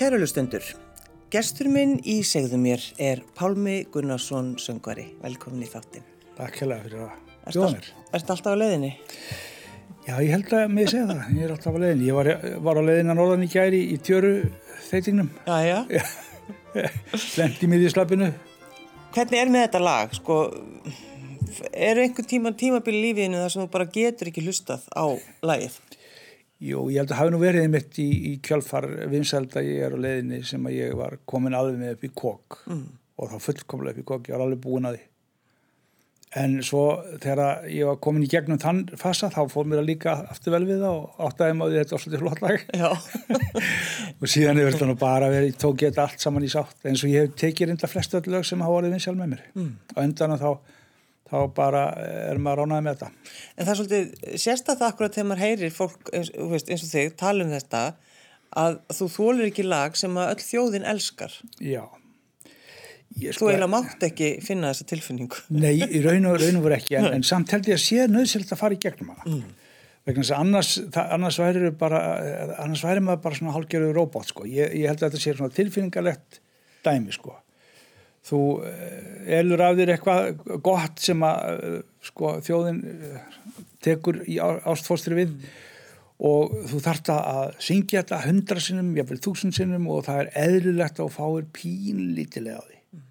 Kærulustundur, gestur minn í segðu mér er Pálmi Gunnarsson söngvari. Velkomin í þáttin. Takk hella fyrir að bjóða mér. Erstu alltaf á leiðinni? Já, ég held að mig segja það. Ég er alltaf á leiðinni. Ég var, var á leiðinni að norðan í gæri í tjöru þeitingnum. Já, já. Lendi í miðjuslappinu. Hvernig er með þetta lag? Sko, eru einhvern tíma tímabili lífiðinu þar sem þú bara getur ekki hlustað á lagið? Jú, ég held að hafi nú verið einmitt í, í kjálfar vinsæld að ég er á leiðinni sem að ég var komin alveg með upp í kók mm. og þá fullkomlega upp í kók, ég var alveg búin að því. En svo þegar ég var komin í gegnum þann fasa þá fór mér að líka aftur vel við það og áttaði maður þetta var svolítið flott lag. og síðan hefur þetta nú bara verið, tók ég þetta allt saman í sátt eins og ég hef tekið reynda flestu öll lög sem hafa verið vinsæl með mér. Mm. Og endan þá þá bara er maður ránaði með þetta. En það er svolítið sérstaklega akkurat þegar maður heyrir fólk eins, veist, eins og þig tala um þetta að þú þólir ekki lag sem að öll þjóðin elskar. Já. Ég, sko, þú eiginlega mátt ekki finna þessa tilfinningu. Nei, í raun og veru ekki en, en samt held ég að sé nöðsilt að fara í gegnum hana. Mm. Vegna þess að annars, annars væri bara, annars væri maður bara svona hálfgerður robot sko. Ég, ég held að þetta sé svona tilfinningalegt dæmi sko þú eh, elur af þér eitthvað gott sem að eh, sko, þjóðin eh, tekur í ástfóstri við og þú þarft að syngja þetta hundra sinnum, jáfnveil þúsund sinnum og það er eðlilegt að fáir pínlítilega á því mm.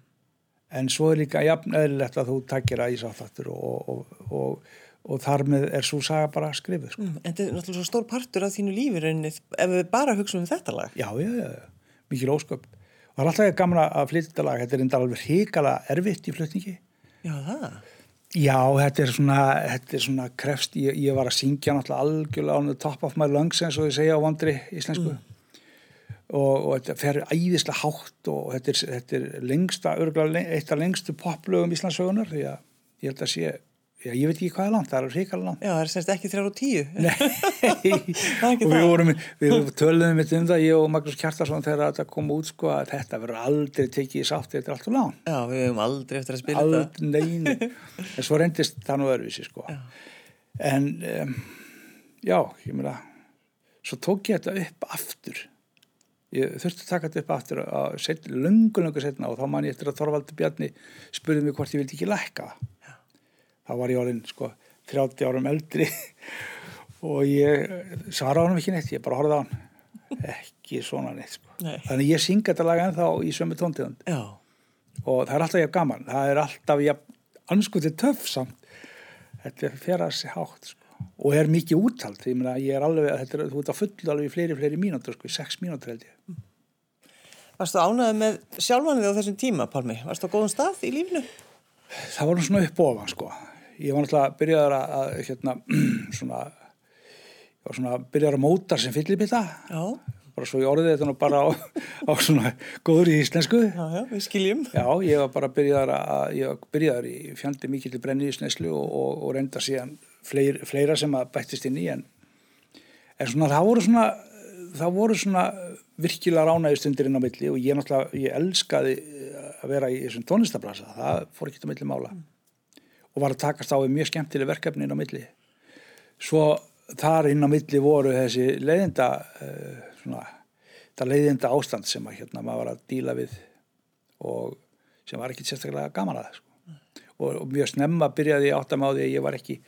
en svo er líka jafn eðlilegt að þú takkir að ísáttattur og, og, og, og þar með er svo saga bara skrifið sko. mm, En þetta er náttúrulega svo stór partur af þínu lífið ef við bara hugsa um þetta lag Já, já, já, mikil ósköp Það er alltaf gaman að flytja þetta lag, þetta er enda alveg hrikala erfitt í flutningi. Já, það? Já, þetta er svona, þetta er svona krefst, ég, ég var að syngja náttúrulega algjörlega the top of my lungs eins og ég segja á vandri íslensku mm. og, og þetta fer æðislega hátt og þetta er, þetta er lengsta, örgulega eitt af lengstu poplögum íslensögunar því að ég held að sé Já, ég veit ekki hvað er langt, það er ríkala langt. Já, það er semst ekki þrjára og tíu. Nei, og við vorum, við töluðum um það, ég og Magnús Kjartarsson þegar þetta kom út, sko, að þetta verður aldrei tekið í sátti, þetta er allt og lán. Já, við hefum aldrei eftir að spila þetta. Neini, en svo reyndist það nú öðruvísi, sko. Já. En, um, já, ég meina, svo tók ég þetta upp aftur. Ég þurfti að taka þetta upp aftur að lungu, lungu setna og þá man ég eftir að Þorvaldur Bjarni spurði mig hvort ég vildi ekki lækka það þá var ég orðin sko 30 árum eldri. Og ég svara á hann ekki neitt, ég bara horfði á hann. Ekki svona neitt sko. Nei. þannig ég synga þetta lag ennþá í sömu tóntíðan og það er alltaf ég gaman. Það er alltaf ég anskutið töff samt. Þetta er fyrir að sé hátt sko. Og er mikið úttalt ég, meina, ég er alveg, þetta er, þú ert að fulla alveg í fleiri, fleiri mínútur sko, í sex mínútur held ég. Varstu ánaðið með sjálfanið á þessum tíma, Palmi? Varstu á góðum stað í lífnu? Það var svona upp ofan sko ég var náttúrulega byrjaður að, að hérna, svona, ég var svona byrjaður að móta sem fyllibita bara svo ég orðið þetta nú bara á, á svona góður í íslensku. Já, já, við skiljum. Já, ég var bara byrjaður að, ég var byrjaður í fjandi mikið til brenni í sneslu og, og, og reynda síðan fleir, fleira sem að bættist inn í en, en svona það voru svona það voru svona virkilega ránaði stundir inn á milli og ég náttúrulega, ég elskaði að vera í þessum tónlistablasa, það fór ekki til milli mála. Mm og var að takast á við mjög skemmtileg verkefni inn á milli svo þar inn á milli voru þessi leiðinda uh, svona, það leiðinda ástand sem að hérna maður var að díla við og sem var ekki sérstaklega gaman að sko. og, og mjög snemma byrjaði ég átt að ég var ekki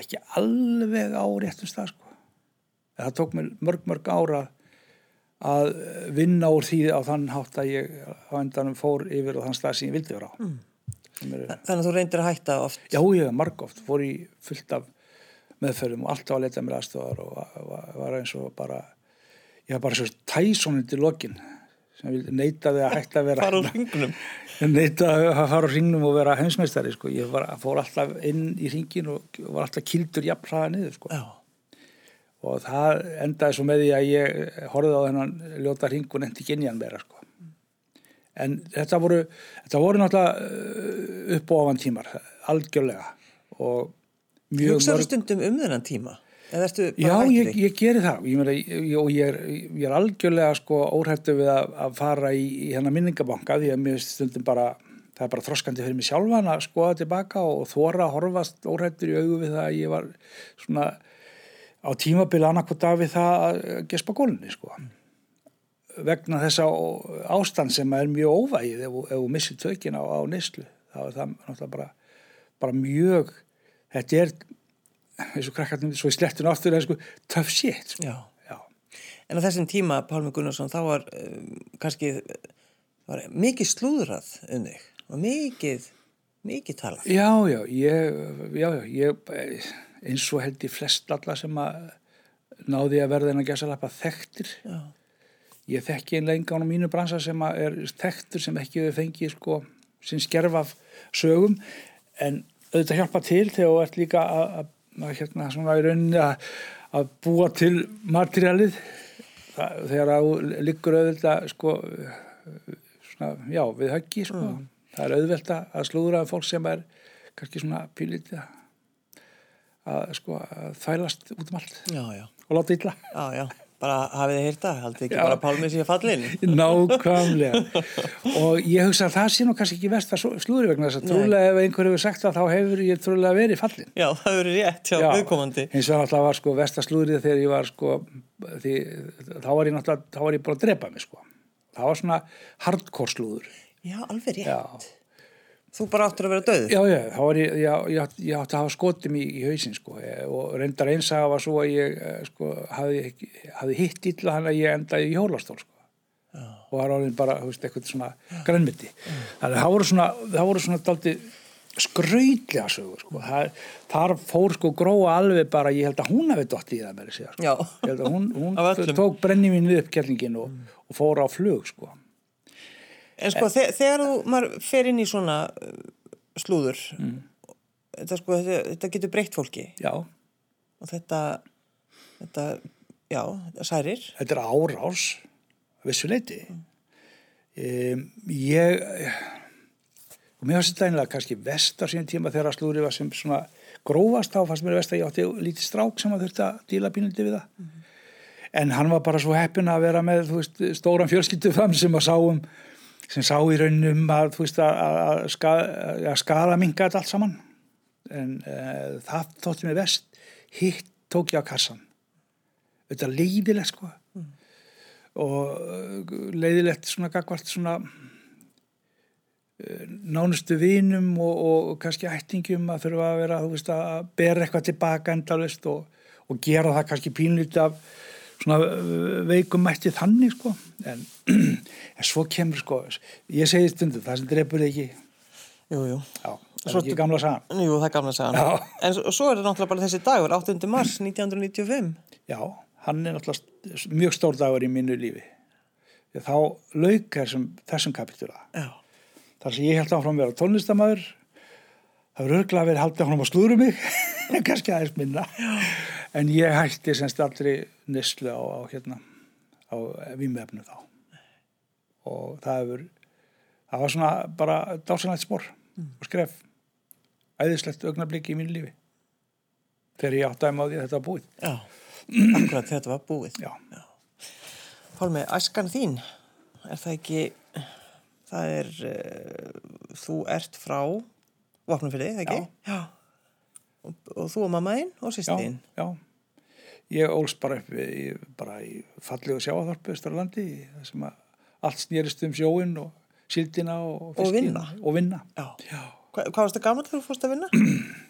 ekki alveg á réttum stað sko. það tók mér mörg mörg ára að vinna úr því á þann hátt að ég á endanum fór yfir á þann stað sem ég vildi vera á mm. Er, Þannig að þú reyndir að hætta oft? Já, ég hef marg oft, fór í fullt af meðferðum og alltaf að leta mér aðstofar og var, var eins og bara ég var bara svo tæsónið til lokin sem neitaði að hætta að vera fara á ringnum neitaði að fara á ringnum og vera heimsmeistari sko. ég var, fór alltaf inn í ringin og var alltaf kildur jafnfraða niður sko. og það endaði svo með því að ég horfið á þennan ljóta ring og nefndi hann vera sko en þetta voru, þetta voru náttúrulega uh, upp og ofan tímar algjörlega. Og mjög Hugsaðu stundum um þennan tíma? Já, ég, ég geri það. Ég, ég, ég er, ég er algjörlega sko óhættu við að, að fara í, í hennar minningabanka því að mér stundum bara það er bara þroskandi fyrir mig sjálfan að skoða tilbaka og þóra að horfast óhættur í augu við það að ég var svona á tímabili annarkot af við það að gespa gólunni sko vegna þessa ástand sem er mjög óvægið ef, ef þú missir tökin á, á neyslu þá er það náttúrulega bara, bara mjög þetta er eins og krakkarnir svo í slettinu aftur er sko töff shit sko. En á þessum tíma, Pálmi Gunnarsson, þá var um, kannski var mikið slúðrað um þig og mikið, mikið talað. Já, já, ég, já, já, ég eins og held ég flest alla sem að náði að verða en að gæsa lappa þekktir. Já. Ég þekki lengan á mínu bransa sem er þekktur sem ekki hefur fengið sko sem skerf af sögum en auðvitað hjálpa til þegar þú ert líka að, að, hérna svona í rauninni að, að búa til materialið þegar þú liggur auðvitað sko svona, já, við höggi sko. Það er auðvitað að slúðra fólk sem er kannski svona pílítið að sko að þælast út um allt Já, já, og láta illa. já, já. Bara hafið þið hýrta, haldið ekki Já. bara Pálmi sér fallin. Nákvæmlega og ég hugsa að það sé nú kannski ekki versta slúðri vegna þess að trúlega ef einhver hefur sagt það þá hefur ég trúlega verið fallin Já, það verið rétt hjá viðkomandi. eins og náttúrulega var sko versta slúðrið þegar ég var sko því, þá var ég náttúrulega þá var ég bara að drepa mig sko það var svona hardcore slúður Já, alveg rétt. já, Þú bara áttur að vera döður. já, já, þá var ég ég, ég, átti- ég átti að hafa skotum í, í hausinn sko og reyndar einsaga var svo að ég eh, sko hafði, ekki- hafði hitt illa hann að ég endaði í hjólastól sko og var orðin bara, þú veist, eitthvað svona grænmyndi. Þannig að það voru svona, það voru svona daldi skrautlega sögur, sko. Það, þar fór sko gróa alveg bara, ég held að hún hafi dótt í það með þessi, sko. Já. Ég held að hún, hún tók brennivinn við uppkjellingin og, og fór á flug, sko. En sko, þe þegar þú, maður fer inn í svona uh, slúður, þetta sko, þetta, þetta getur breytt fólki Já, og þetta, þetta, já, þetta særir. þetta er árás, vissuleiti. Um, ég, og mér fannst þetta einlega kannski vest á síðan tíma þegar slúri var sem svona grófast, þá fannst mér vest að ég átti lítið strák sem að þurfti að díla pínlindi við það. En hann var bara svo heppin að vera með, veist, stóran fjölskyldu fram sem að sáum, sem sá í raunum að, veist, að, að, skada, að skada minga þetta allt saman. En uh, það þótti mér vest, hitt tók ég á kassan. Þetta er leiðilegt, sko. Og uh, leiðilegt svona gagvart svona uh, nánustu vinum og, og kannski ættingum að þurfa að vera, veist, að bera eitthvað tilbaka endalist og, og gera það kannski pínlítið af svona uh, veikum mætti þannig sko en, en svo kemur sko ég segi stundum, það sem drefur ekki Jú, jú. já, það Svo er ekki gamla sagan Jú, það er gamla sagan. En svo, er það náttúrulega bara þessi dagur, 8. mars 1995. já, hann er náttúrulega mjög stór dagur í mínu lífi að þá lauk þessum, þessum kapitula Já. þar sem ég held áfram að vera tónlistamæður það verður örglega verið haldið áfram að slúðru mig kannski aðeins minna en ég hætti semst aldrei neslu á, á hérna á vímefnu þá og það hefur það var svona bara dásanlegt spór og skref æðislegt augnabliki í mínu lífi þegar ég átti að á því að þetta var búið Já. Akkurat þetta var búið. já, Pálmi, æskan þín, er það ekki, það er, uh, þú ert frá vopnumfyrði, það ekki? Já. Og, og þú og mamma þín og já, sýstin. já ég ólst bara upp í, bara í fallegu sjáaþorpu Östurlandi það sem að allt snýrist um sjóin og síldina og, Og fiskinn vinna. og vinna Já. Já. Hva, hvað varst það gaman þegar þú fórst að vinna?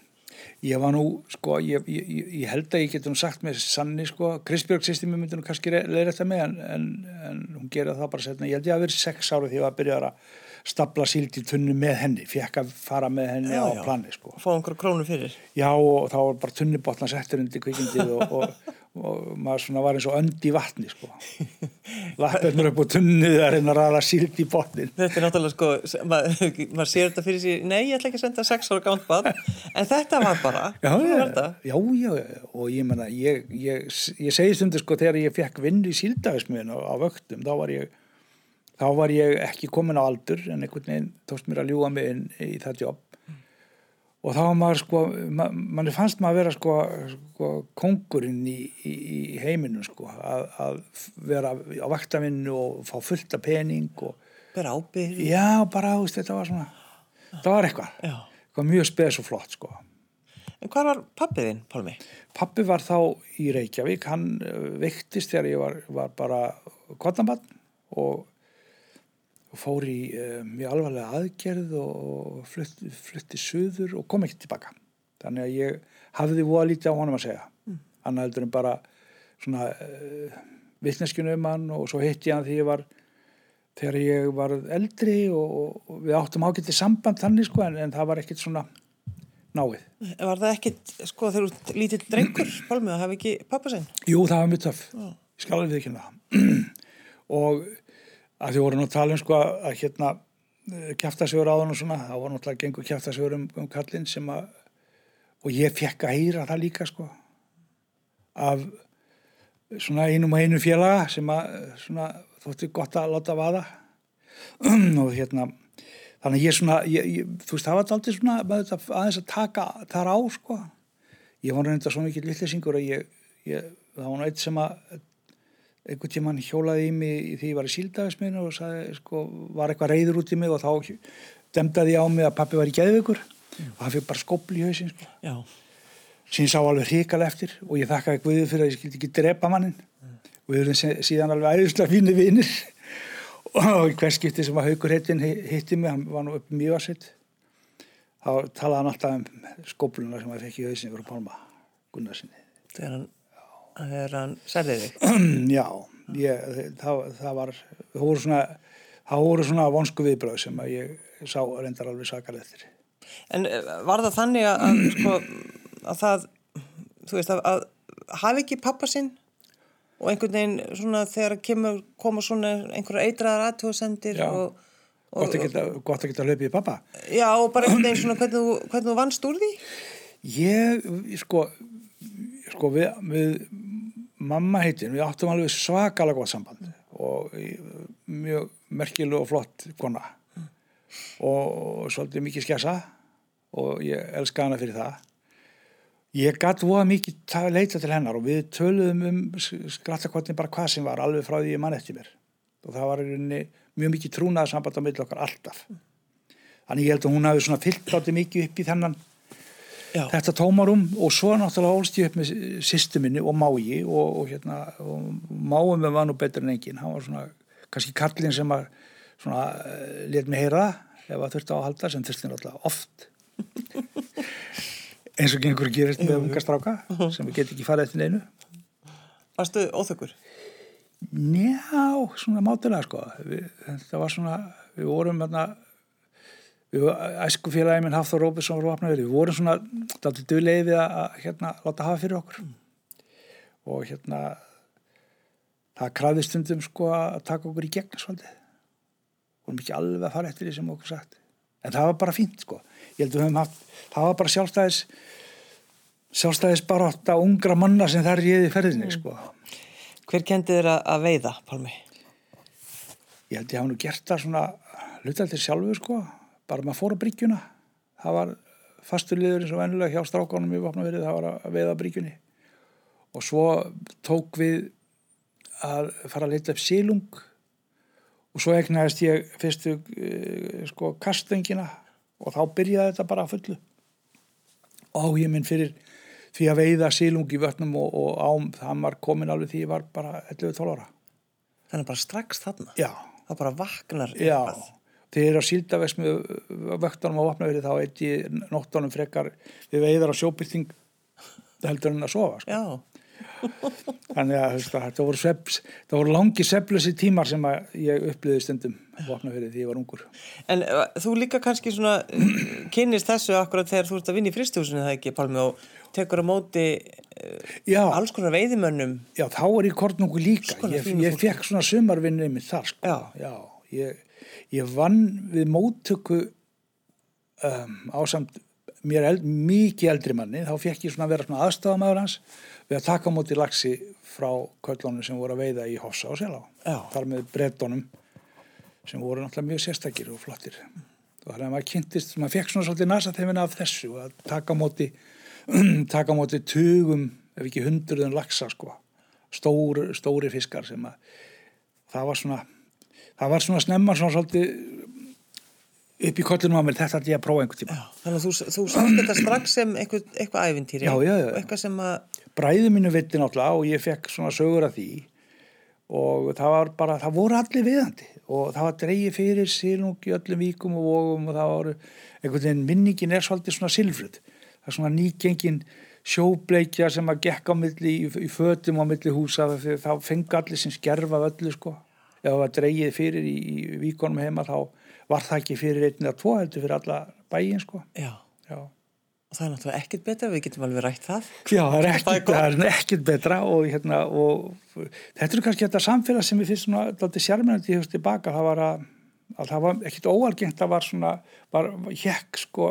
Ég var nú, sko, ég, ég, ég- ég held að ég getur nú sagt með sanni, sko, Kristbjörg sýstími myndi nú kannski leira þetta með en, en, en hún gera það bara setna. Ég held ég að verið sex ára því ég að byrja að stapla síld í tunnu með henni, fekk að fara með henni Já, á plani, sko. Fá einhverju krónu fyrir. Já, og þá var bara tunnubotna settur undir kvikindið og, og, og maður svona var eins og önd í vatni, sko. Lappirnur upp á tunnið að reyna að ræða síld í botnin. Þetta er náttúrulega sko, maður mað sér þetta fyrir sér, nei, ég ætla ekki að senda sex ára gánt bad, en þetta var bara, Já, já, já, já, og ég menna, ég, ég, ég segi stundu sko þegar ég fekk vinnu í síldavismiðin á, á vöktum, þá var ég, þá var ég ekki komin á aldur en einhvern veginn tókst mér að ljúga mig inn í það jobb og þá var maður sko, ma, manni fannst maður að vera sko, sko kongurinn í, í, í heiminum sko, að, að vera á vaktavinnu og fá fullt af pening og Bera ábyrð. já, bara, veist, þetta var svona, það var eitthvað, eitthvað mjög spes og flott sko. En hvað var pappið þinn, Pálmi? Pappi var þá í Reykjavík, hann eh, veiktist þegar ég var, var bara kvotnabann og, og fór í uh, mjög alvarlega aðgerð og flutti, flutti suður og kom ekki tilbaka þannig að ég hafði voða lítið á honum að segja mm. hann heldur en bara svona uh, vittneskjunu um hann og svo hitti ég hann því ég var þegar ég var eldri og, og við áttum ágættið samband þannig sko en, en það var ekkit svona náið. Var það ekkit sko þegar þú lítið drengur Pálmið að hafa ekki pappa sinn? Jú það var mjög töff, ég skal alveg ekki það og að því voru nú að tala um sko að hérna kæftasögur á þann og svona, það voru náttúrulega gengur kæftasögur um, um kallin sem að og ég fekk að heyra það líka sko af svona einum og einu félaga sem að svona þótti gott að láta vaða. Og hérna þannig að ég svona, ég, ég, þú veist það var aldrei svona aðeins að taka þar á sko. Ég var reynda svo mikið lillesingur að ég, ég það var náttúrulega eitt sem að einhvern tíman hjólaði í mig því ég var í síldagisminu og sagði sko var eitthvað reyður út í mig og þá demdaði ég á mig að pappi var í geðveikur mm. og það fyrir bara skobl í hausin sko. sín sá alveg hrikal eftir og ég þakkaði Guðið fyrir að ég skildi ekki drepa mannin og við erum síðan alveg æðislega fínir vinnir og hvers skipti sem að Haugur heitin hitti mig, hann var nú upp mjög að sitt þá talaði hann alltaf um skobluna sem að fekk í hausinni fyrir Pálma Gunnarsinni Þegar hann, þegar hann særði þig? Já, ég, það, það var það voru svona, það voru svona vonsku viðbröð sem að ég sá reyndar alveg sakar eftir. En eh, var það þannig að, að, sko, að það þú veist að, að hafi ekki pappa sinn og einhvern veginn svona þegar kemur, koma svona einhverja eitraðar aðtjóðsendir og, og gott að geta, gott að geta hlaupið í pappa. Já og bara einhvern veginn svona hvernig þú, hvernig þú vannst úr því? Ég, sko sko við, við mamma heitin, við áttum alveg svakalega gott samband og mjög merkilu og flott kona mm. og, svolítið mikið skjasa og ég elska hana fyrir það Ég gæti voða mikið leita til hennar og við töluðum um skrattakotni bara hvað sem var alveg frá því ég mann eftir mér og það var mjög mikið trúnaða samband á milli okkar alltaf. Þannig ég held að hún hafi fyllt átti mikið upp í þennan Já. þetta tómarum og svo náttúrulega hólst ég upp með systeminni og mái og, og hérna máum við var nú betur en enginn. Hann var svona kannski karlinn sem að svona uh, let mig heyra ef það þurfti á að halda sem þurfti náttúrulega oft eins og gengur að gerist með unga stráka sem við getum ekki farið eftir neinu Varstu óþökkur? Njá, svona mátilega sko við, það var svona, við vorum hérna við æsku félagi minn Hafþór Róbesson var vapnaverið, við vorum svona daldur döglegið við að hérna láta hafa fyrir okkur. Og hérna það krafði stundum sko að taka okkur í gegn svolítið. Vorum ekki alveg að fara eftir því sem okkur sagt. En það var bara fínt sko. Ég held að við höfum haft, það var bara sjálfstæðis sjálfstæðis bara átta ungra manna sem það er ég í ferðinni mm. sko. Hver kendi þér að veiða, Pálmi? Ég held að ég hafa nú gert það svona hlutaldir sjálfu sko, bara maður fór á bryggjuna. Það var fasturliður eins og vennilega hjá strákánum í vapnaverið, það var að veiða bryggjunni. Og svo tók við að fara að leita upp sílung og svo egnaðist ég fyrstu uh, sko kastengina og þá byrjaði þetta bara að fullu. Og ég minn fyrir því að veiða sílung í vötnum og, og ám það var komin alveg því ég var bara 11-12 ára. Þannig bara strax þarna? Já. Það bara vaknar Já, þegar ég er á síldavegs með vöktunum á vapnaveri þá eit ég nóttunum frekar við veiðar á sjóbyrting heldur en að sofa sko. Já. Þannig að það voru, sveps, það voru langi seflösi tímar sem ég uppliði stundum vopna fyrir því ég var ungur. En þú líka kannski svona kynist þessu akkurat þegar þú ert að vinna í fristjósinu það ekki Palmi og tekur á móti uh, alls konar veiðimönnum? Já þá er ég kortnungu líka. Ég, ég fekk svona sumarvinni með þar sko. Já, Já ég, ég vann við móttöku um, ásamt mér eld, mikið eldri manni. Þá fekk ég svona að vera svona aðstafamæður hans við að taka á móti lagsi frá köllunum sem voru að veiða í Hossa og Selá. Þar með brettunum sem voru náttúrulega mjög sérstakir og flottir. Og þannig að maður kynntist, maður fekk svona svolítið nasa þeimina af þessu að taka á móti taka á móti tugum ef ekki hundruðun lagsa sko. Stóri, stóri fiskar sem að það var svona það var svona snemma svona svolítið upp í kollunum á mér þetta er ég að prófa einhvern tíma. Já, Þannig að þú, þú sátt þetta strax sem eitthvað, eitthvað æfintýri já, já, já. að Bræði mínu veitti náttúrulega og ég fekk svona sögur af því. Og það var bara, það voru allir viðandi. Og það var dreigið fyrir sílung í öllum víkum og vógum og það voru einhvern veginn minningin er svolítið svona silfröð það er svona nýgengin sjóbleikja sem að gekk á milli í, í fötum á milli húsa þá fengi allir sem skerfa öllu sko ef það var dreigið fyrir í, í víkonum heima þá var það ekki fyrir einn eða tvo heldur fyrir alla bæin sko Já. Já. Og það er náttúrulega ekkert betra, við getum alveg rætt það. Já, það er ekkert, Það er ekkert betra og, hérna, og þetta er kannski þetta samfélag sem ég finnst sérmennandi í hugst tilbaka, það var að, að það var ekkert óalgengt, það var svona var hekk sko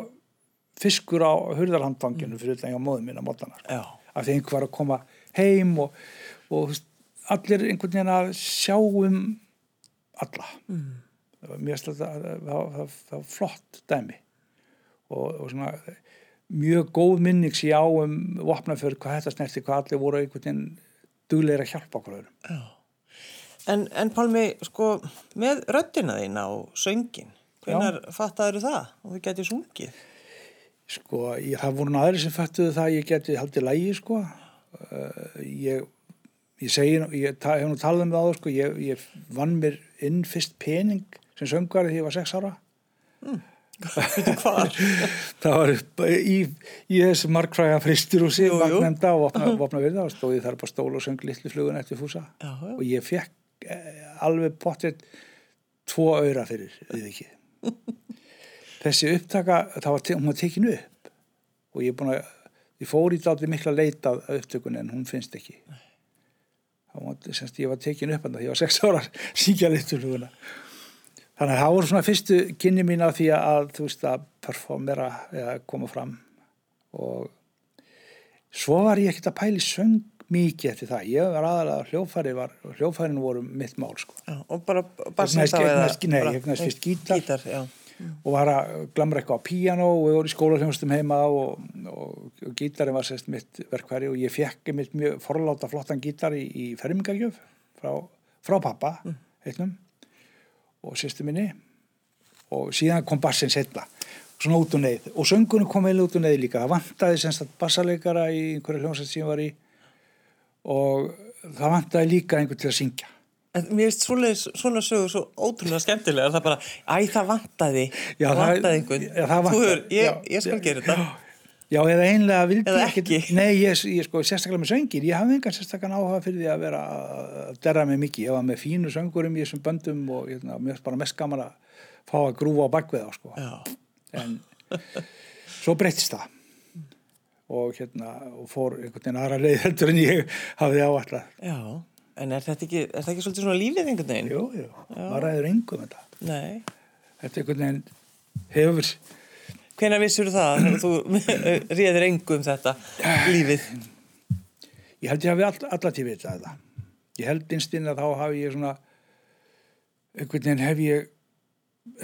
fiskur á hurðarhandvanginu fyrir utan hjá móðum minna mótanar, af því einhver var að koma heim og, og allir einhvern veginn að sjá um alla mm. mér finnst þetta flott dæmi og, og svona mjög góð minning ég á um vopnafjörð, hvað þetta snerti, hvað allir voru einhvern veginn duglegir að hjálpa okkur öðrum. Já. En, en Pálmi, sko, með röddina þína og söngin, hvenar fattaður það og þú getið sungið? Sko, ég, það voru aðri sem fættuðu það að ég geti haldið lægi, sko. Uh, ég, ég segi, ég ta, hef nú talað um það sko, ég, ég vann mér inn fyrst pening sem söngari þegar ég var sex ára. Veitu hvað? það var í, í þessu Jú, jú. magnemda og vopna, vopna virða og stóði þar bara stól og söng litlu flugun eftir fúsa. Já, já. og ég fekk eh, alveg potið tvo auðra fyrir við ekki þessi upptaka það var, hún var tekinu upp og ég er búin að ég fór í dátir mikla leita að upptökun en hún finnst ekki það var, semst, ég var tekinu upp en það ég var sex ára að syngja liturluguna þannig að það voru svona fyrstu kynni mín af því að þú veist að performera eða koma fram og svo var ég ekkert að pæli söng mikið eftir það, ég var aðalega hljófæri var, hljófærin voru mitt mál sko og bara á eða? eignaðist- nei, bara- eignaðist fyrst gítar. Gítar, já. og var að glamra eitthvað á píano og við vorum í skólahljómsdum heima og, og, og gítarinn var sérst mitt verkværi og ég fekk mitt mjög forláta flottan gítar í, í fermingagjöf frá, frá pappa Mm. heitnum og sérstu minni og síðan kom bassin setna svona út og neyð og söngunum kom vel út og neyð líka það vantaði semst að bassaleikara í einhverju hljómsveit sem ég var í og það vantaði líka einhver til að syngja En mér finnst svona sögur svo ótrúlega skemmtilega. Það er bara, æ, það vantaði, Já, það- vantaði einhvern. já, það Þú vantaði, hefur, ég, já, ég skal gera þetta. Já, eða einlega vildi Eða ég ekkit- ekki. Nei, ég, ég sko, sérstaklega með söngir, ég hafði engan sérstaklega áhuga fyrir því að vera að derra mig mikið. Ég var með fínu söngurum í þessum böndum og mér finnst bara mest gaman að fá að grúfa á bakvið á, sko. Já, En svo breytist það og hérna, og fór einhvern veginn aðra leið heldur en ég hafði áallat. já. En er þetta ekki, er þetta ekki svolítið svona lífið einhvern veginn? Jú, jú, maður ræður engum þetta. Nei. Þetta einhvern veginn hefur, Hvenær vissur það að þú réðir engu um þetta lífið? ég held ég hafi all, alla tíð vitað þetta. Ég held innstinn að þá hafi ég svona, einhvern veginn hef ég,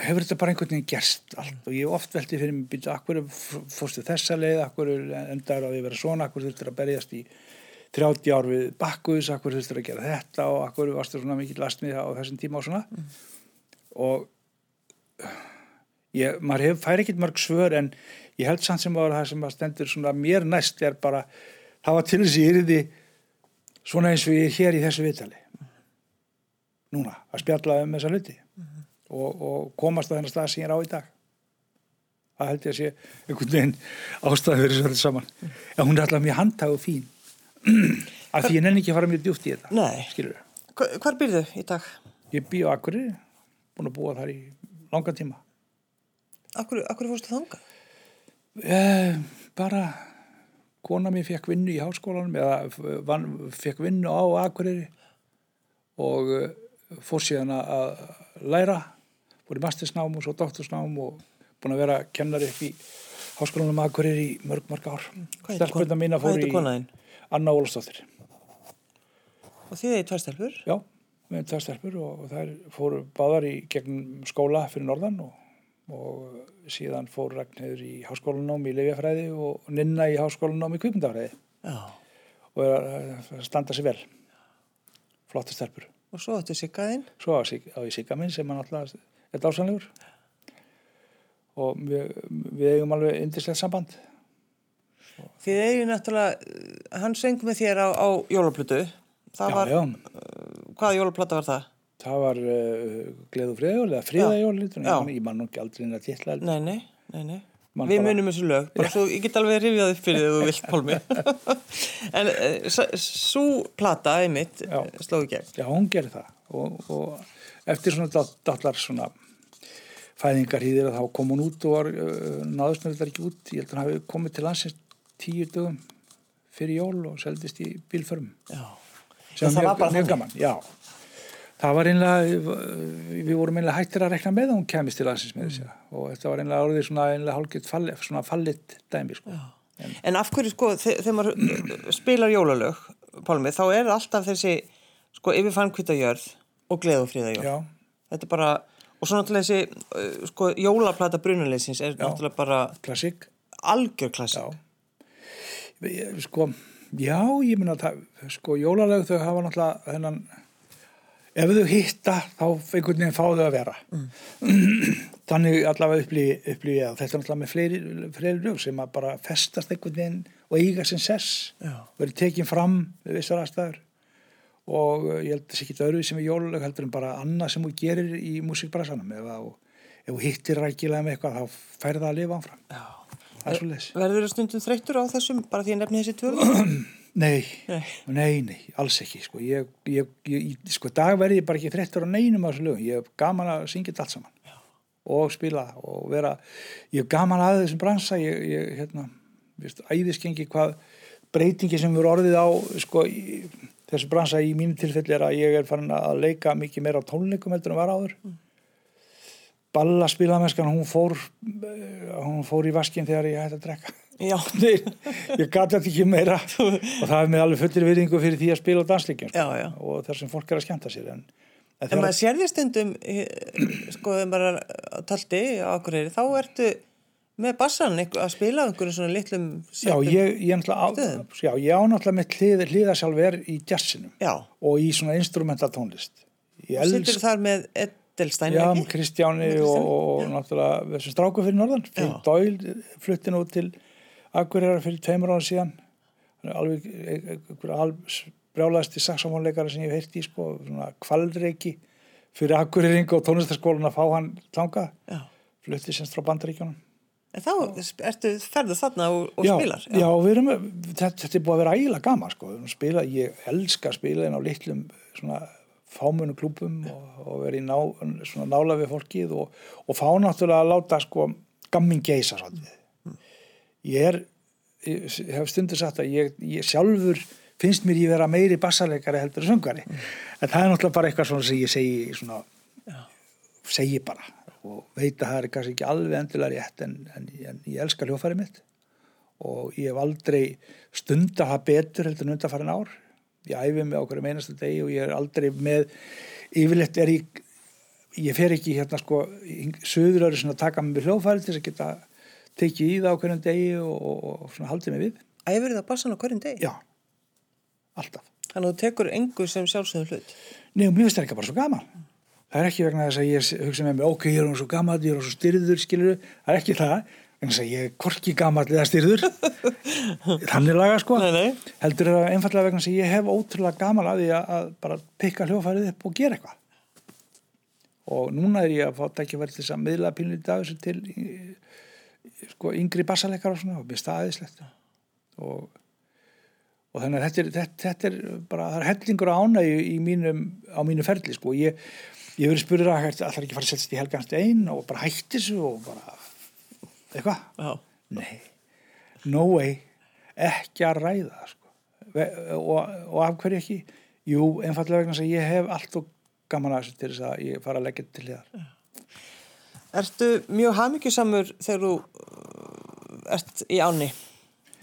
hefur þetta bara einhvern veginn gerst allt og ég oft veltið fyrir mig býta, akkur fórstu þessa leið, akkur endar á að vera svona, akkur þurftur að berjast í 30 ár við bakkuðs, akkur þurftur að gera þetta og akkur varstu svona mikið lastmið á þessum tíma og svona. Og ég, maður hef, fær ekkert mörg svör en ég held samt sem ára það sem að stendur svona mér næst er bara það var til þess að ég yrði svona eins og ég er hér í þessu vitali núna, að spjalla um þessa hluti og, og komast á þennar stað sem ég er á í dag. Það held ég að sé einhvern veginn þessu öllu saman. En hún er alltaf mjög handtag og fín af því ég nenni ekki að fara mjög djúpt í þetta Hvar byrðu í dag? ég bý á Akureyri búin að búa þar í langan tíma. Akkur, akkur fórstu þangað? Eh, bara kona mér fekk vinnu í háskólanum eða van, fekk vinnu á Akureyri og uh, fór síðan að læra. Fór í mastersnám og svo doktorsnám og búin að vera kennari upp í háskólanum Akureyri í mörg, mörg ár. Hvað heitir stelpunna í? Anna Ólafsdóttir Og þið er tvær stelpur? já, með tvær stelpur og, og þær fóru báðar í gegnum skóla fyrir norðan og, og síðan fór Ragnhildur í háskólanám í Leifjafræði og Ninna í háskólanám í Kvikmyndafræði Já. og er að að standa sér vel flotta stelpur Og svo áttu siggaðinn? svo á, Sig- á ég Sigga minn sem hann alltaf er dásanlegur og við, við eigum alveg yndislegt samband Þið eigin náttúrulega, hann söng með þér á, á jólaplutu. Það já, var, já, hvaða jólaplata var það? Það var uh, Gleð og Friðjól eða Friðajól, Já. ég man nú ekki aldrei inn að titla. Nei, nei, nei, nei. Við bara- munum þessu lög, bara svo ég get alveg rifjað upp fyrir þið þú vilt, Pálmi. en uh, svo plata, einmitt, eh, sló í gegn. Já, hún gerir það og, og eftir svona dallar svona fæðingarhýðir þá kom hún út og var, uh, þetta ekki út. Ég held að hann hafi komið til landsins tíu dögum fyrir jól og seldist í bílförum. Já. sem það var bara mjög gaman, já það var einlega við vorum einlega hættir að rekna með að hún kemist til landsins með þessi og þetta var einlega orðið svona einlega hálfgett fallit, svona fallit dæmi sko. En af hverju, sko, þe- þegar maður uh, spilar jólalög, Pálmi, þá er alltaf þessi, sko, yfirfann jörð og gleð og friðajörð. já, Þetta er bara, og svo náttúrulega þessi, uh, sko, jólaplata brunaleysins er náttúrulega bara klassik algjör klassi. Sko, já, ég minna sko, jólaleg þau hafa náttúrulega þennan ef þau hitta þá einhvern veginn fá þau að vera. Þannig allavega upplýði upplý þetta er náttúrulega með fleiri, fleiri lög sem að bara festast einhvern veginn og eiga sem sess. Verið tekin fram við vissar aðstæður. Og ég held að það sé ekki öðru sem er jóluleg heldur en bara annað sem þú gerir í músikbrasanum ef, þú hittir rækilega með eitthvað þá færði það að lifa áfram. Já. Er svo leys Verður það stundum þreyttur á þessum, bara því að nefni þessi tvölu? Nei, Nei. nei, alls ekki sko. ég, ég, ég, sko dag verði ég bara ekki þreyttur á neinum af þessu lögum ég hef gaman að syngja þetta allt saman Já. og spila og vera ég hef gaman að þessum bransa ég, ég hérna, viðst, æðiskengi hvað breytingi sem eru orðið á sko, þessu bransa í mínu tilfelli er að ég er farin að leika mikið meira á tónleikum heldur en var áður mm. Balla spilamennskan hún fór eh, hún fór í vaskinn þegar ég hætti að drekka. Já. Ég gati þetta ekki meira. Og það er með alveg fullir virðingu fyrir því að spila á dansleikin já. og þar sem fólk er að skemmta sér en, en En maður sér því stundum, eh, sko, þegar maður er á taldi á Akureyri, þá ertu með bassan að spila á einhverjum svona litlum já, ég, ég, á, já, ég á náttúrulega mitt hlið, hliðasjálf er í jazzinum Já, og í svona instrumentatónlist sittur elsk þar með Edelstein, já, Kristjáni og, og, náttúrulega þessu stráku fyrir norðan. Já. Doyle flutti nú til Akureyrar fyrir tveimur ára síðan. Alveg brjálæðasti saxofónleikari sem ég hef heyrt í sko, svona kvalreiki fyrir Akureyring og tónlistaskólan að fá hann tanga, Já. flutti semst frá bandaríkjónum En þá ertu ferðu þarna og, og já, spilar. já, við erum, þetta, þetta er búið að vera ægilega gaman sko, við erum að spila, ég elska að spila inn á litlum svona fámunu klúpum og, og vera í ná, nála við fólkið og, og fá náttúrulega að láta sko gammin geisa svolítið. Ég er, ég hef stundur sagt að ég, ég sjálfur finnst mér ég vera meiri bassarleikari heldur en söngari. En það er náttúrulega bara eitthvað svona sem ég segi svona, segi bara og veit að það er kannski ekki alveg endilega rétt en, en, en ég elska hljófæri mitt. Og ég hef aldrei stunda það betur heldur en undanfærin ár ég æfi mig á hverju meinasta degi og ég er aldrei með yfirleitt er ég ég fer ekki hérna sko söður eru svona að taka mig með hljófæri til þess að geta tekið í það á hverjum degi og, og, og svona haldið mig við Æfur það bassan á hverjum degi? já, alltaf Þannig að þú tekur engu sem sjálfsögum hlut. Nei, mér finnst það ekki bara svo gaman. Það er ekki vegna þess að ég hugsa með mig, ok, ég er hún svo gammal, ég er hún svo styrður, skilur það er ekki það, en þess að ég er korki gammal eða styrður, þannig laga sko, Nei, nei. heldur það einfallega vegna að ég hef ótrúlega gaman að því að, að bara pikka hljófærið upp og gera eitthvað. Og núna er ég að fá tækifæri til þess að miðla pínlítið dag þessu til í- sko, yngri bassaleikar og svona, og mér staðislegt. Og og þannig að þetta er, þetta, þetta er bara, það er hellingur ánægju í mínum, á mínu ferli sko, ég, ég verið spurður að það er ekki fara að setjast í helganst einn og bara hætti þessu og bara eitthvað, Já. nei no way, ekki að ræða það, sko og, og af hverju ekki jú, einfallega vegna þess að ég hef allt og gaman að þessu til þess að ég fara að leggja til þér Ertu mjög hamingjusamur þegar þú uh, ert í áni?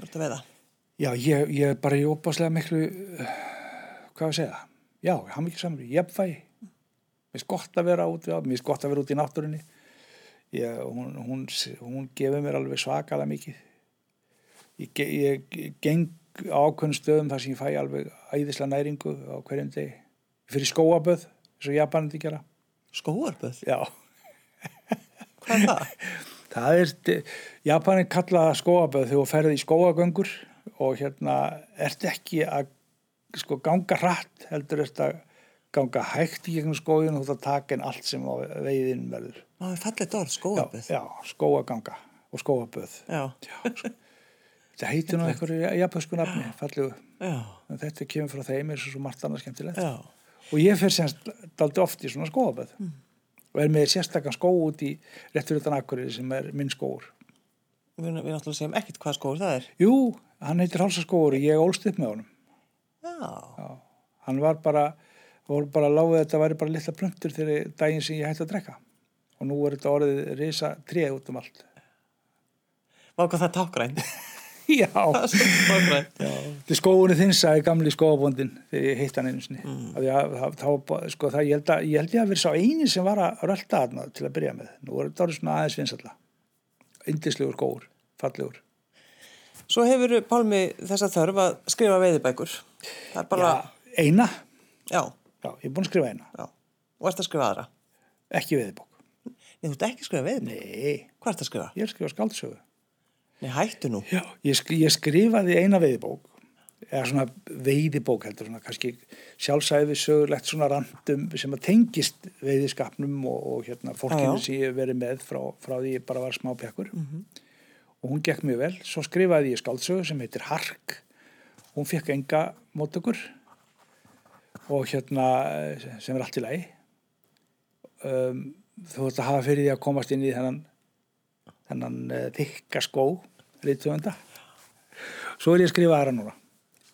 Ertu að veiða? Já, ég, ég er bara í óbáslega miklu, uh, hvað að segja, já, hann mikið samur, jafnvægi. Mér finnst gott að vera út, já, mér finnst gott að vera út í náttúrunni. Ég, hún, hún, hún gefur mér alveg svakalega mikið. Ég, ge- ég geng ákveðnum stöðum þar sem ég fæ alveg æðislega næringu á hverjum degi. Ég fyrir skóaböð, eins og Japanandi gera. Skóarböð? Já, Hvað er það? það er, Japanin kalla það skóaböð þegar þú ferði í skóagöngur og hérna ert ekki að sko ganga hratt heldur ert að ganga hægt í gegnum skógin og þú ert að taka inn allt sem á veiðin verður. Það er fallið orð, Já, skóðaböð. já, skóaganga og skóaböð. Já. Þetta heitir nú einhverju japansku nafni, fallegu. Já. En þetta kemur frá þeim, er svo margt annað skemmtilegt. Já. Og ég fer semst daldi oft í svona skóaböð og er með sérstakann skó út í rétt fyrir utan akkurinn sem er minn skóur. Við, við náttúrulega segjum ekkert hvað skóður það er. Jú, hann heitir Hálsaskóur og ég ólst upp með honum. Já. Já, hann var bara, voru bara láfið að þetta væri bara litla plöntur þegar daginn sem ég hætti að drekka. Og nú er þetta orðið risa tré út um allt. Vá hvað það er tákgræn. Já. Þetta er skóunni þinn, sagði gamli skóabóndin þegar ég heitt hann einu sinni. Mm. Sko, það, ég, held að, ég held ég að vera sá eini sem var að rölda þarna til að byrja með. Nú er þetta orðið svona aðeins vinsalla. Indislegur skóur, fallegur. Svo hefur Pálmi þessa þörf að skrifa veiðibækur. Það er bara, Já, eina, já, já, ég er búin að skrifa eina. já. Og ert að skrifa aðra. Ekki veðibók. Nei, þú ert ekki að skrifa veiðibækur. Nei, Hvað ert að skrifa? ég er að skrifa skáldsögu. Nei, hættu nú. Já, ég, skri, ég skrifaði eina veiðibók eða svona veiðibók heldur svona kannski sjálfsæfi sögulegt svona randum sem að tengist veiðiskapnum og, og hérna fólkinu sem ég verið með frá, frá því ég bara var smápjakkur og hún gekk mjög vel svo skrifaði ég skáldsögu sem heitir Hark hún fekk enga móttökur og hérna sem er allt í lagi um, þú ætti að hafa fyrir því að komast inn í þennan þennan uh, þykka skó reytuðanda svo er ég að skrifa aðra núna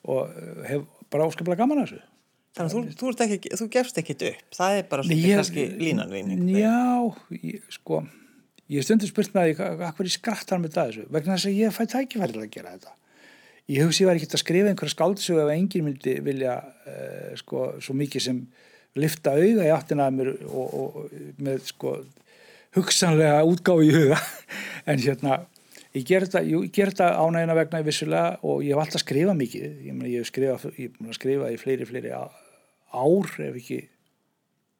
og uh, hef bara áskaplega gaman að þessu Þannig að þú, þú, ekki, þú gefst ekkit upp. Það er bara svona kannski línan þín. Já, ég, sko ég stundur spurt með því hvað er skrattar með það þessu vegna þess að ég fæ tækifæri til að gera þetta ég hugsi ég var ekki að skrifa einhverja skáldsögu ef enginn myndi vilja uh, sko, svo mikið sem lifta auga í áttina að mér og, og með sko hugsanlega útgáfi í huga. En hérna ég ger þetta, ánægina vegna vissulega og ég hef alltaf skrifað mikið. Ég, meni, ég hef skrifað, skrifa í fleiri, fleiri ár ef ekki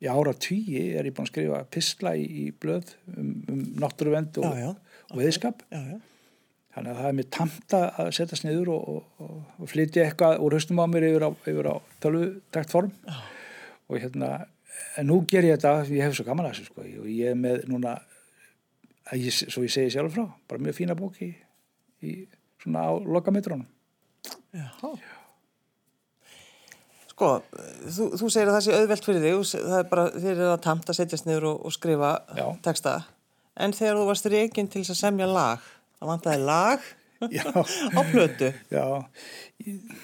í ára tíi er ég búin að skrifa pistla í, í blöð um, um náttúruvend og, Já, já. og veðskap Já, þannig að það er mér tamt að að setjast niður og, og, og, flytja eitthvað úr haustum á mér yfir á, á tölvutækt form. Og hérna en nú ger ég þetta, ég hef svo gaman að þessu sko, og ég er með núna að ég, svo ég segi sjálf frá, bara mjög fína bók í, í svona á lokametrónum Já. Sko, þú, þú segir að það sé auðvelt fyrir þig, það er bara þér er að tamt að setjast niður og, og skrifa Já. texta. En þegar þú varst reygin til þess að semja lag, það vantaði lag Já. á plötu. Já, ég,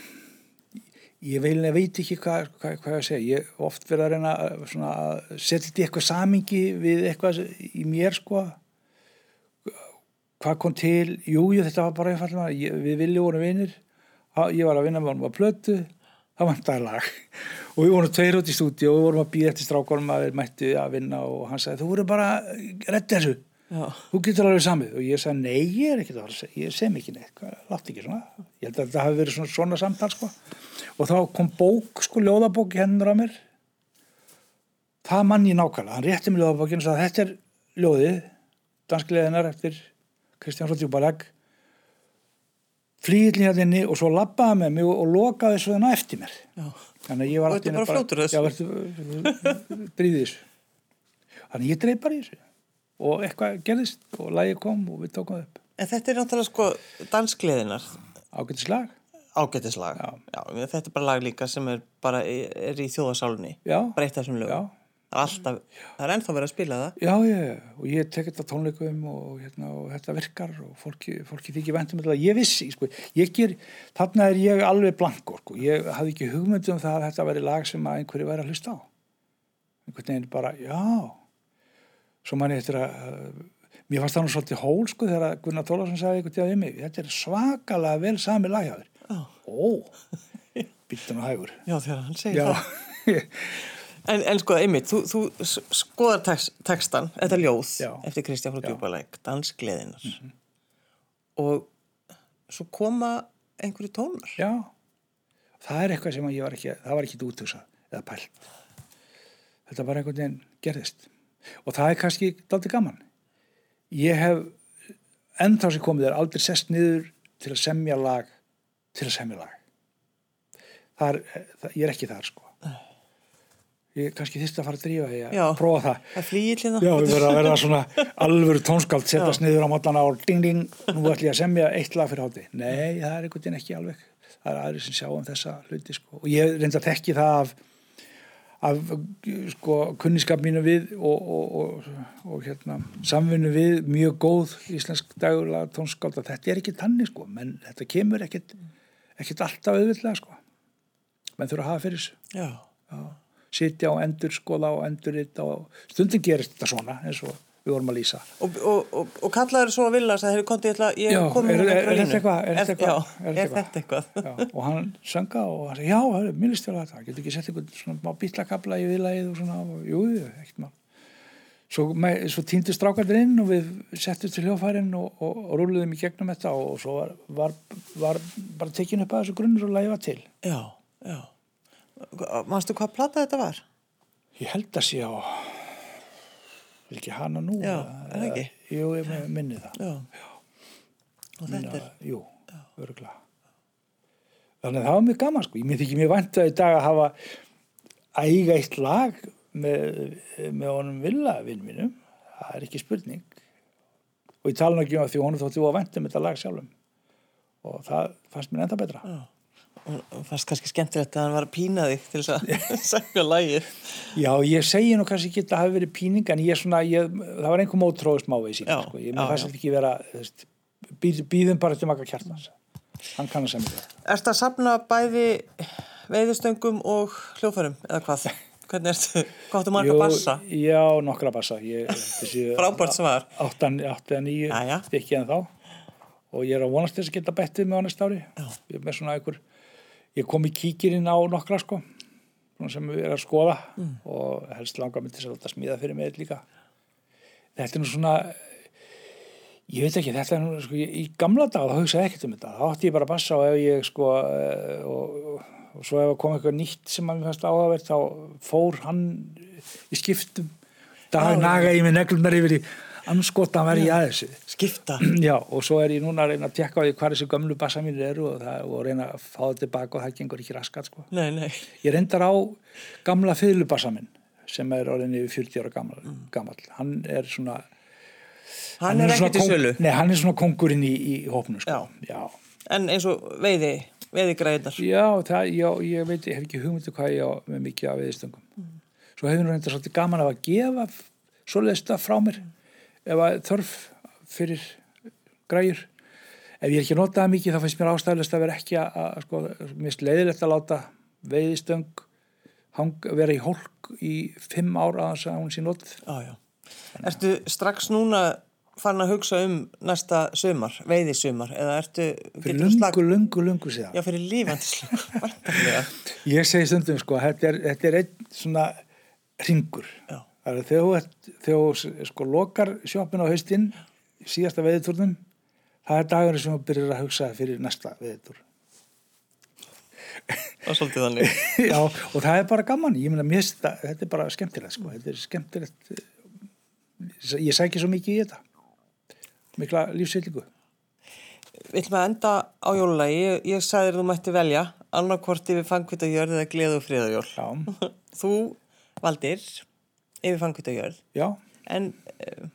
ég veil, veit ekki hvað, hvað, hvað ég að segja. Ég oft verið að reyna að, svona, að setja þetta í eitthvað samingi við eitthvað í mér, sko. Hvað kom til? Jú, jú, þetta var bara einfallega, við viljum voru vinir. Ég var að vinna með honum á plötu, það vantaði lag. Og við vorum tveir út í stúdíu og við vorum að býða eftir strákonum að við mættu að vinna og hann sagði, þú voru bara, reddi þessu. Þú getur alveg samið og ég sagði nei, ég er ekki það, ég sem ekki neitt látt ekki svona, ég held að þetta hafi verið svona, svona samtal sko og þá kom bók, sko, ljóðabók í hennur á mér það mann ég nákvæmlega, hann rétti mér ljóðabókinu og sagði þetta er ljóðið, danskleðinar eftir Kristján Róttjúbaleg flýðilin hérna og svo labbaði með mig og, og lokaði svo þennan eftir mér Já. þannig að ég var Og ertu allt í einu bara að þessu? já, verður bríðið þessu þannig ég dreif bara í þessu og eitthvað gerðist og lagi kom og við tókum það upp En þetta er náttúrulega sko dansgleðinar, ágættis lag ágætislag. Já. Já, þetta er bara lag líka sem er bara er í þjóðasálunni. eitt af þessum já, lögum. Alltaf, það er ennþá verið að spila það. já, ég, og ég tek þetta tónleikum og, hérna, og þetta virkar og fólki, fólki þykir vendum þetta ég vissi, sko, ég ger þarna er ég alveg blankur, sko ég hafði ekki hugmynd um það að þetta væri lag sem einhverju væri að hlusta á einhvern veginn bara, já svo mann ég eftir að mér fannst það nú svolítið hól, sko, þegar Gunnar Tólarsson sagði einhvern tíða við mig, þetta er svakalega vel sami lagjaður Já. ó, býttan og hægur Já, þegar hann segir já, það. En, en sko, einmitt, þú, þú skoðar tex, textan, þetta ljóð Já. Mhm. eftir Kristján frá Djúbalæk, dansgleðinar. Og svo koma einhverju tónar. Já, það er eitthvað sem ég var ekki, það var ekki útugsað eða pælt. Þetta var einhvern veginn gerðist. Og það er kannski daldið gaman. Ég hef ennþá sem komið er aldrei sest niður til að semja lag, til að semja lag. Það er, það, ég er ekki þar sko. ég kannski þyrst að fara að drífa ég að prófa það er flýill hérna. Já, við verðum að verða svona alvöru tónskáld, setjast niður á mótana og ding ding, nú ætlum ég að semja eitt lag fyrir hátti. Nei, það er einhvern veginn ekki alveg. Það er aðri sem sjá um þessa hluti, sko. Og ég reynda að tekki það af, af sko, kunniskap mínu við og, og, og, og hérna, samvinnu við mjög góð íslensk dagulega tónskáld að þetta er ekki tannig, sko, menn þetta kemur ekkit alltaf auðvitað, sko. Menn þurfa að hafa fyrir þessu. Sitja og endur skoða og endur og stundin gerist þetta svona eins og við vorum að lýsa. Og, og, og, og kallaður svo að vilja að ætla, ég Já, kom er- er- einhverja er þetta eitthvað- er þetta eitthvað- er er eitthvað? Og hann sanga og hann segi, já, líst vel á þetta, getur ekki sett einhvern svona má bítlakabla í viðlagið og svona og, jú, ekkert mál. Svo, svo týndu strákarnir inn og við settum til hljófærin og, og, og rúluðum í gegnum þetta og svo var, var, var bara tekin upp að þessu grunnur og læfa til. Já, já. Manstu hvað plata þetta var? ég held að sé á er ekki hana nú Já, eða- ekki? jú, ég minni það Já. Og þetta er, Jú, örgulega. Þannig að það var mjög gaman sko. Ég myndi ekki mjög vant að í dag að hafa að eiga eitt lag með, með honum vilja vinn mínum. Það er ekki spurning. Og ég tala ekki um því honum þótti að vant um þetta lag sjálfum. Og það fannst mér enda betra. já. Og fannst kannski skemmtilegt að hann var að pína þig til þess að segja lægið. Já, ég segi nú kannski ekki að það hafi verið píning en ég svona, ég, það var einhver mótróðu smávegi sín. Já, Sko. Ég fannst já. þetta ekki vera, veist, býð, býðum bara til maka kjartans. Hann kann að semja það. Ertu að sapna bæði veiðustöngum og hljóðfærum eða hvað? Hvernig ertu? Hvað áttu marga Jú, bassa? Já, nokkra bassa. Ég, þessi, Frábært svar. Áttan, áttan nýju Jæja. stykki en þá. Og ég er að vonast þess að geta bettið með næsta ári. Já. Ég er með svona einhver, ég kom í kíkirinn á nokkra sko, sem við erum að skoða Mm. og helst langar myndi að þetta smíða fyrir mig líka. Þetta er nú svona, ég veit ekki, þetta er nú, sko, ég, í gamla dag þá hugsaði ekkert um þetta. Þá átti ég bara bassa og ef ég sko, eh, og, og svo ef að kom eitthvað nýtt sem að mér fannst áhugavert þá fór hann í skiptum. Dag naga ég með neglunar yfir í anskotan verði ég að þessu. Skipta. Já, og svo er ég núna að reyna að tekka á því hvað þessi gömlu bassa mínir eru og, það, og reyna að fá það tilbaka og það gengur ekki raskat sko. Nei, nei. Ég reyndar á gamla fyrirlubassa minn sem er orðin yfir 40 ára gammal. gammal. Hann er svona... Hann, er svona ekki til kóng- sölu. Nei, hann er svona kongurinn í, í hópnu sko. Já. En eins og veiði, veiðigræðinar. Já, það, já, ég veit, ég hef ekki hugmyndu hvað ég á með mikið af viðstöngum. Svo hefur nú reyndar svolítið gaman af að gefa svoleiðis þetta frá mér ef að þörf fyrir græjur. Ef ég er ekki að nota það mikið þá finnst mér ástæðilegst að vera ekki að, að sko, finnst leiðilegt að láta veiðistöng hang, vera í hólk í fimm ára að hún sé notið. Já. Ertu strax núna farin að hugsa um næsta sumar, veiðisumar, eða ertu... Fyrir geturðu slag- lungu, lungu, lungu síðan. Já, fyrir væntanlega. Ég segi stundum sko, þetta er, þetta er einn svona ringur. Já. Það er þegar þú, sko lokar sjóppin á haustinn, síðasta veðitúrnum, það er dagurinn sem þú byrjar að hugsa fyrir næsta veðitúr. Það er svolítið þannig. Já, og það er bara gaman. Ég meina, mér finnst það, þetta er bara skemmtilegt sko, þetta er skemmtilegt. eh, Ég sækja svo mikið í þetta. Mikla lífsveilingu. Við ætlum að enda á jólulagi. Ég, ég sagði þér að þú mætti velja annarkvort yfir fangvittajörð eða gleð og friðajól. Já, Þú valdir yfir fangvittajörð, já, en uh,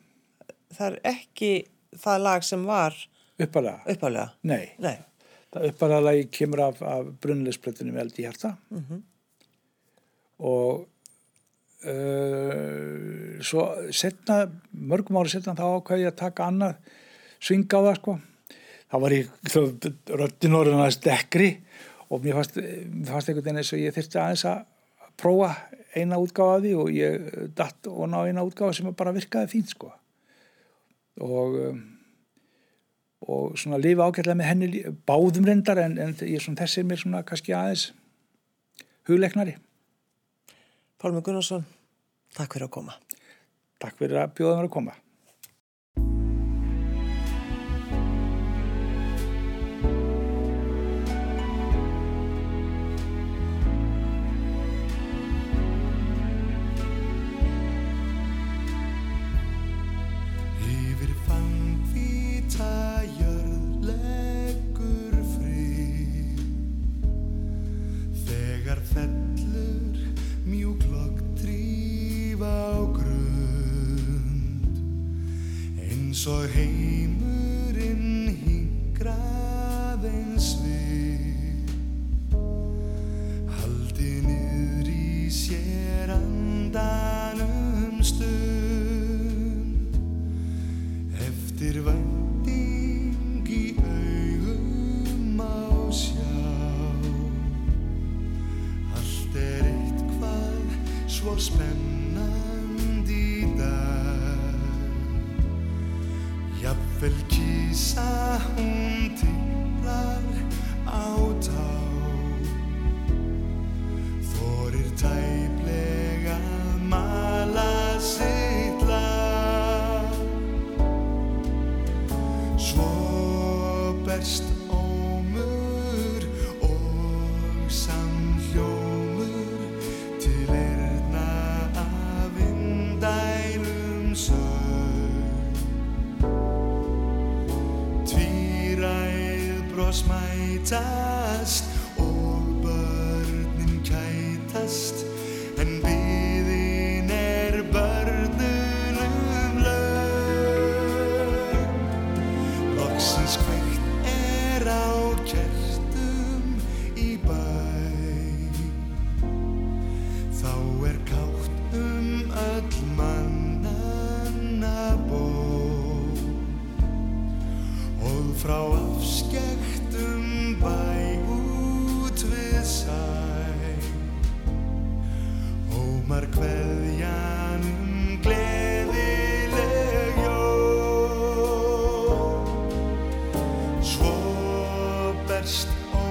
það er ekki það lag sem var uppalega. Nei, Nei. það uppalega kemur af, af brunnleisplötunum eld í hjarta. Og uh, svo setna, mörgum ári setna þá ákvæði ég að taka annað sving á það sko. Þá var ég, aðeins dekkri og mér fannst, mér fannst einhvern veginn eins og ég þyrfti aðeins að prófa eina útgáfa af því og ég datt og ná eina útgáfa sem bara virkaði fínt sko og um, og svona lifa ágætlega með henni báðum reyndar en, en ég, svona, þessi er mér svona kannski aðeins hugleiknari. Pálmi Gunnarsson, takk fyrir að koma. Takk fyrir að bjóða mér að koma. touched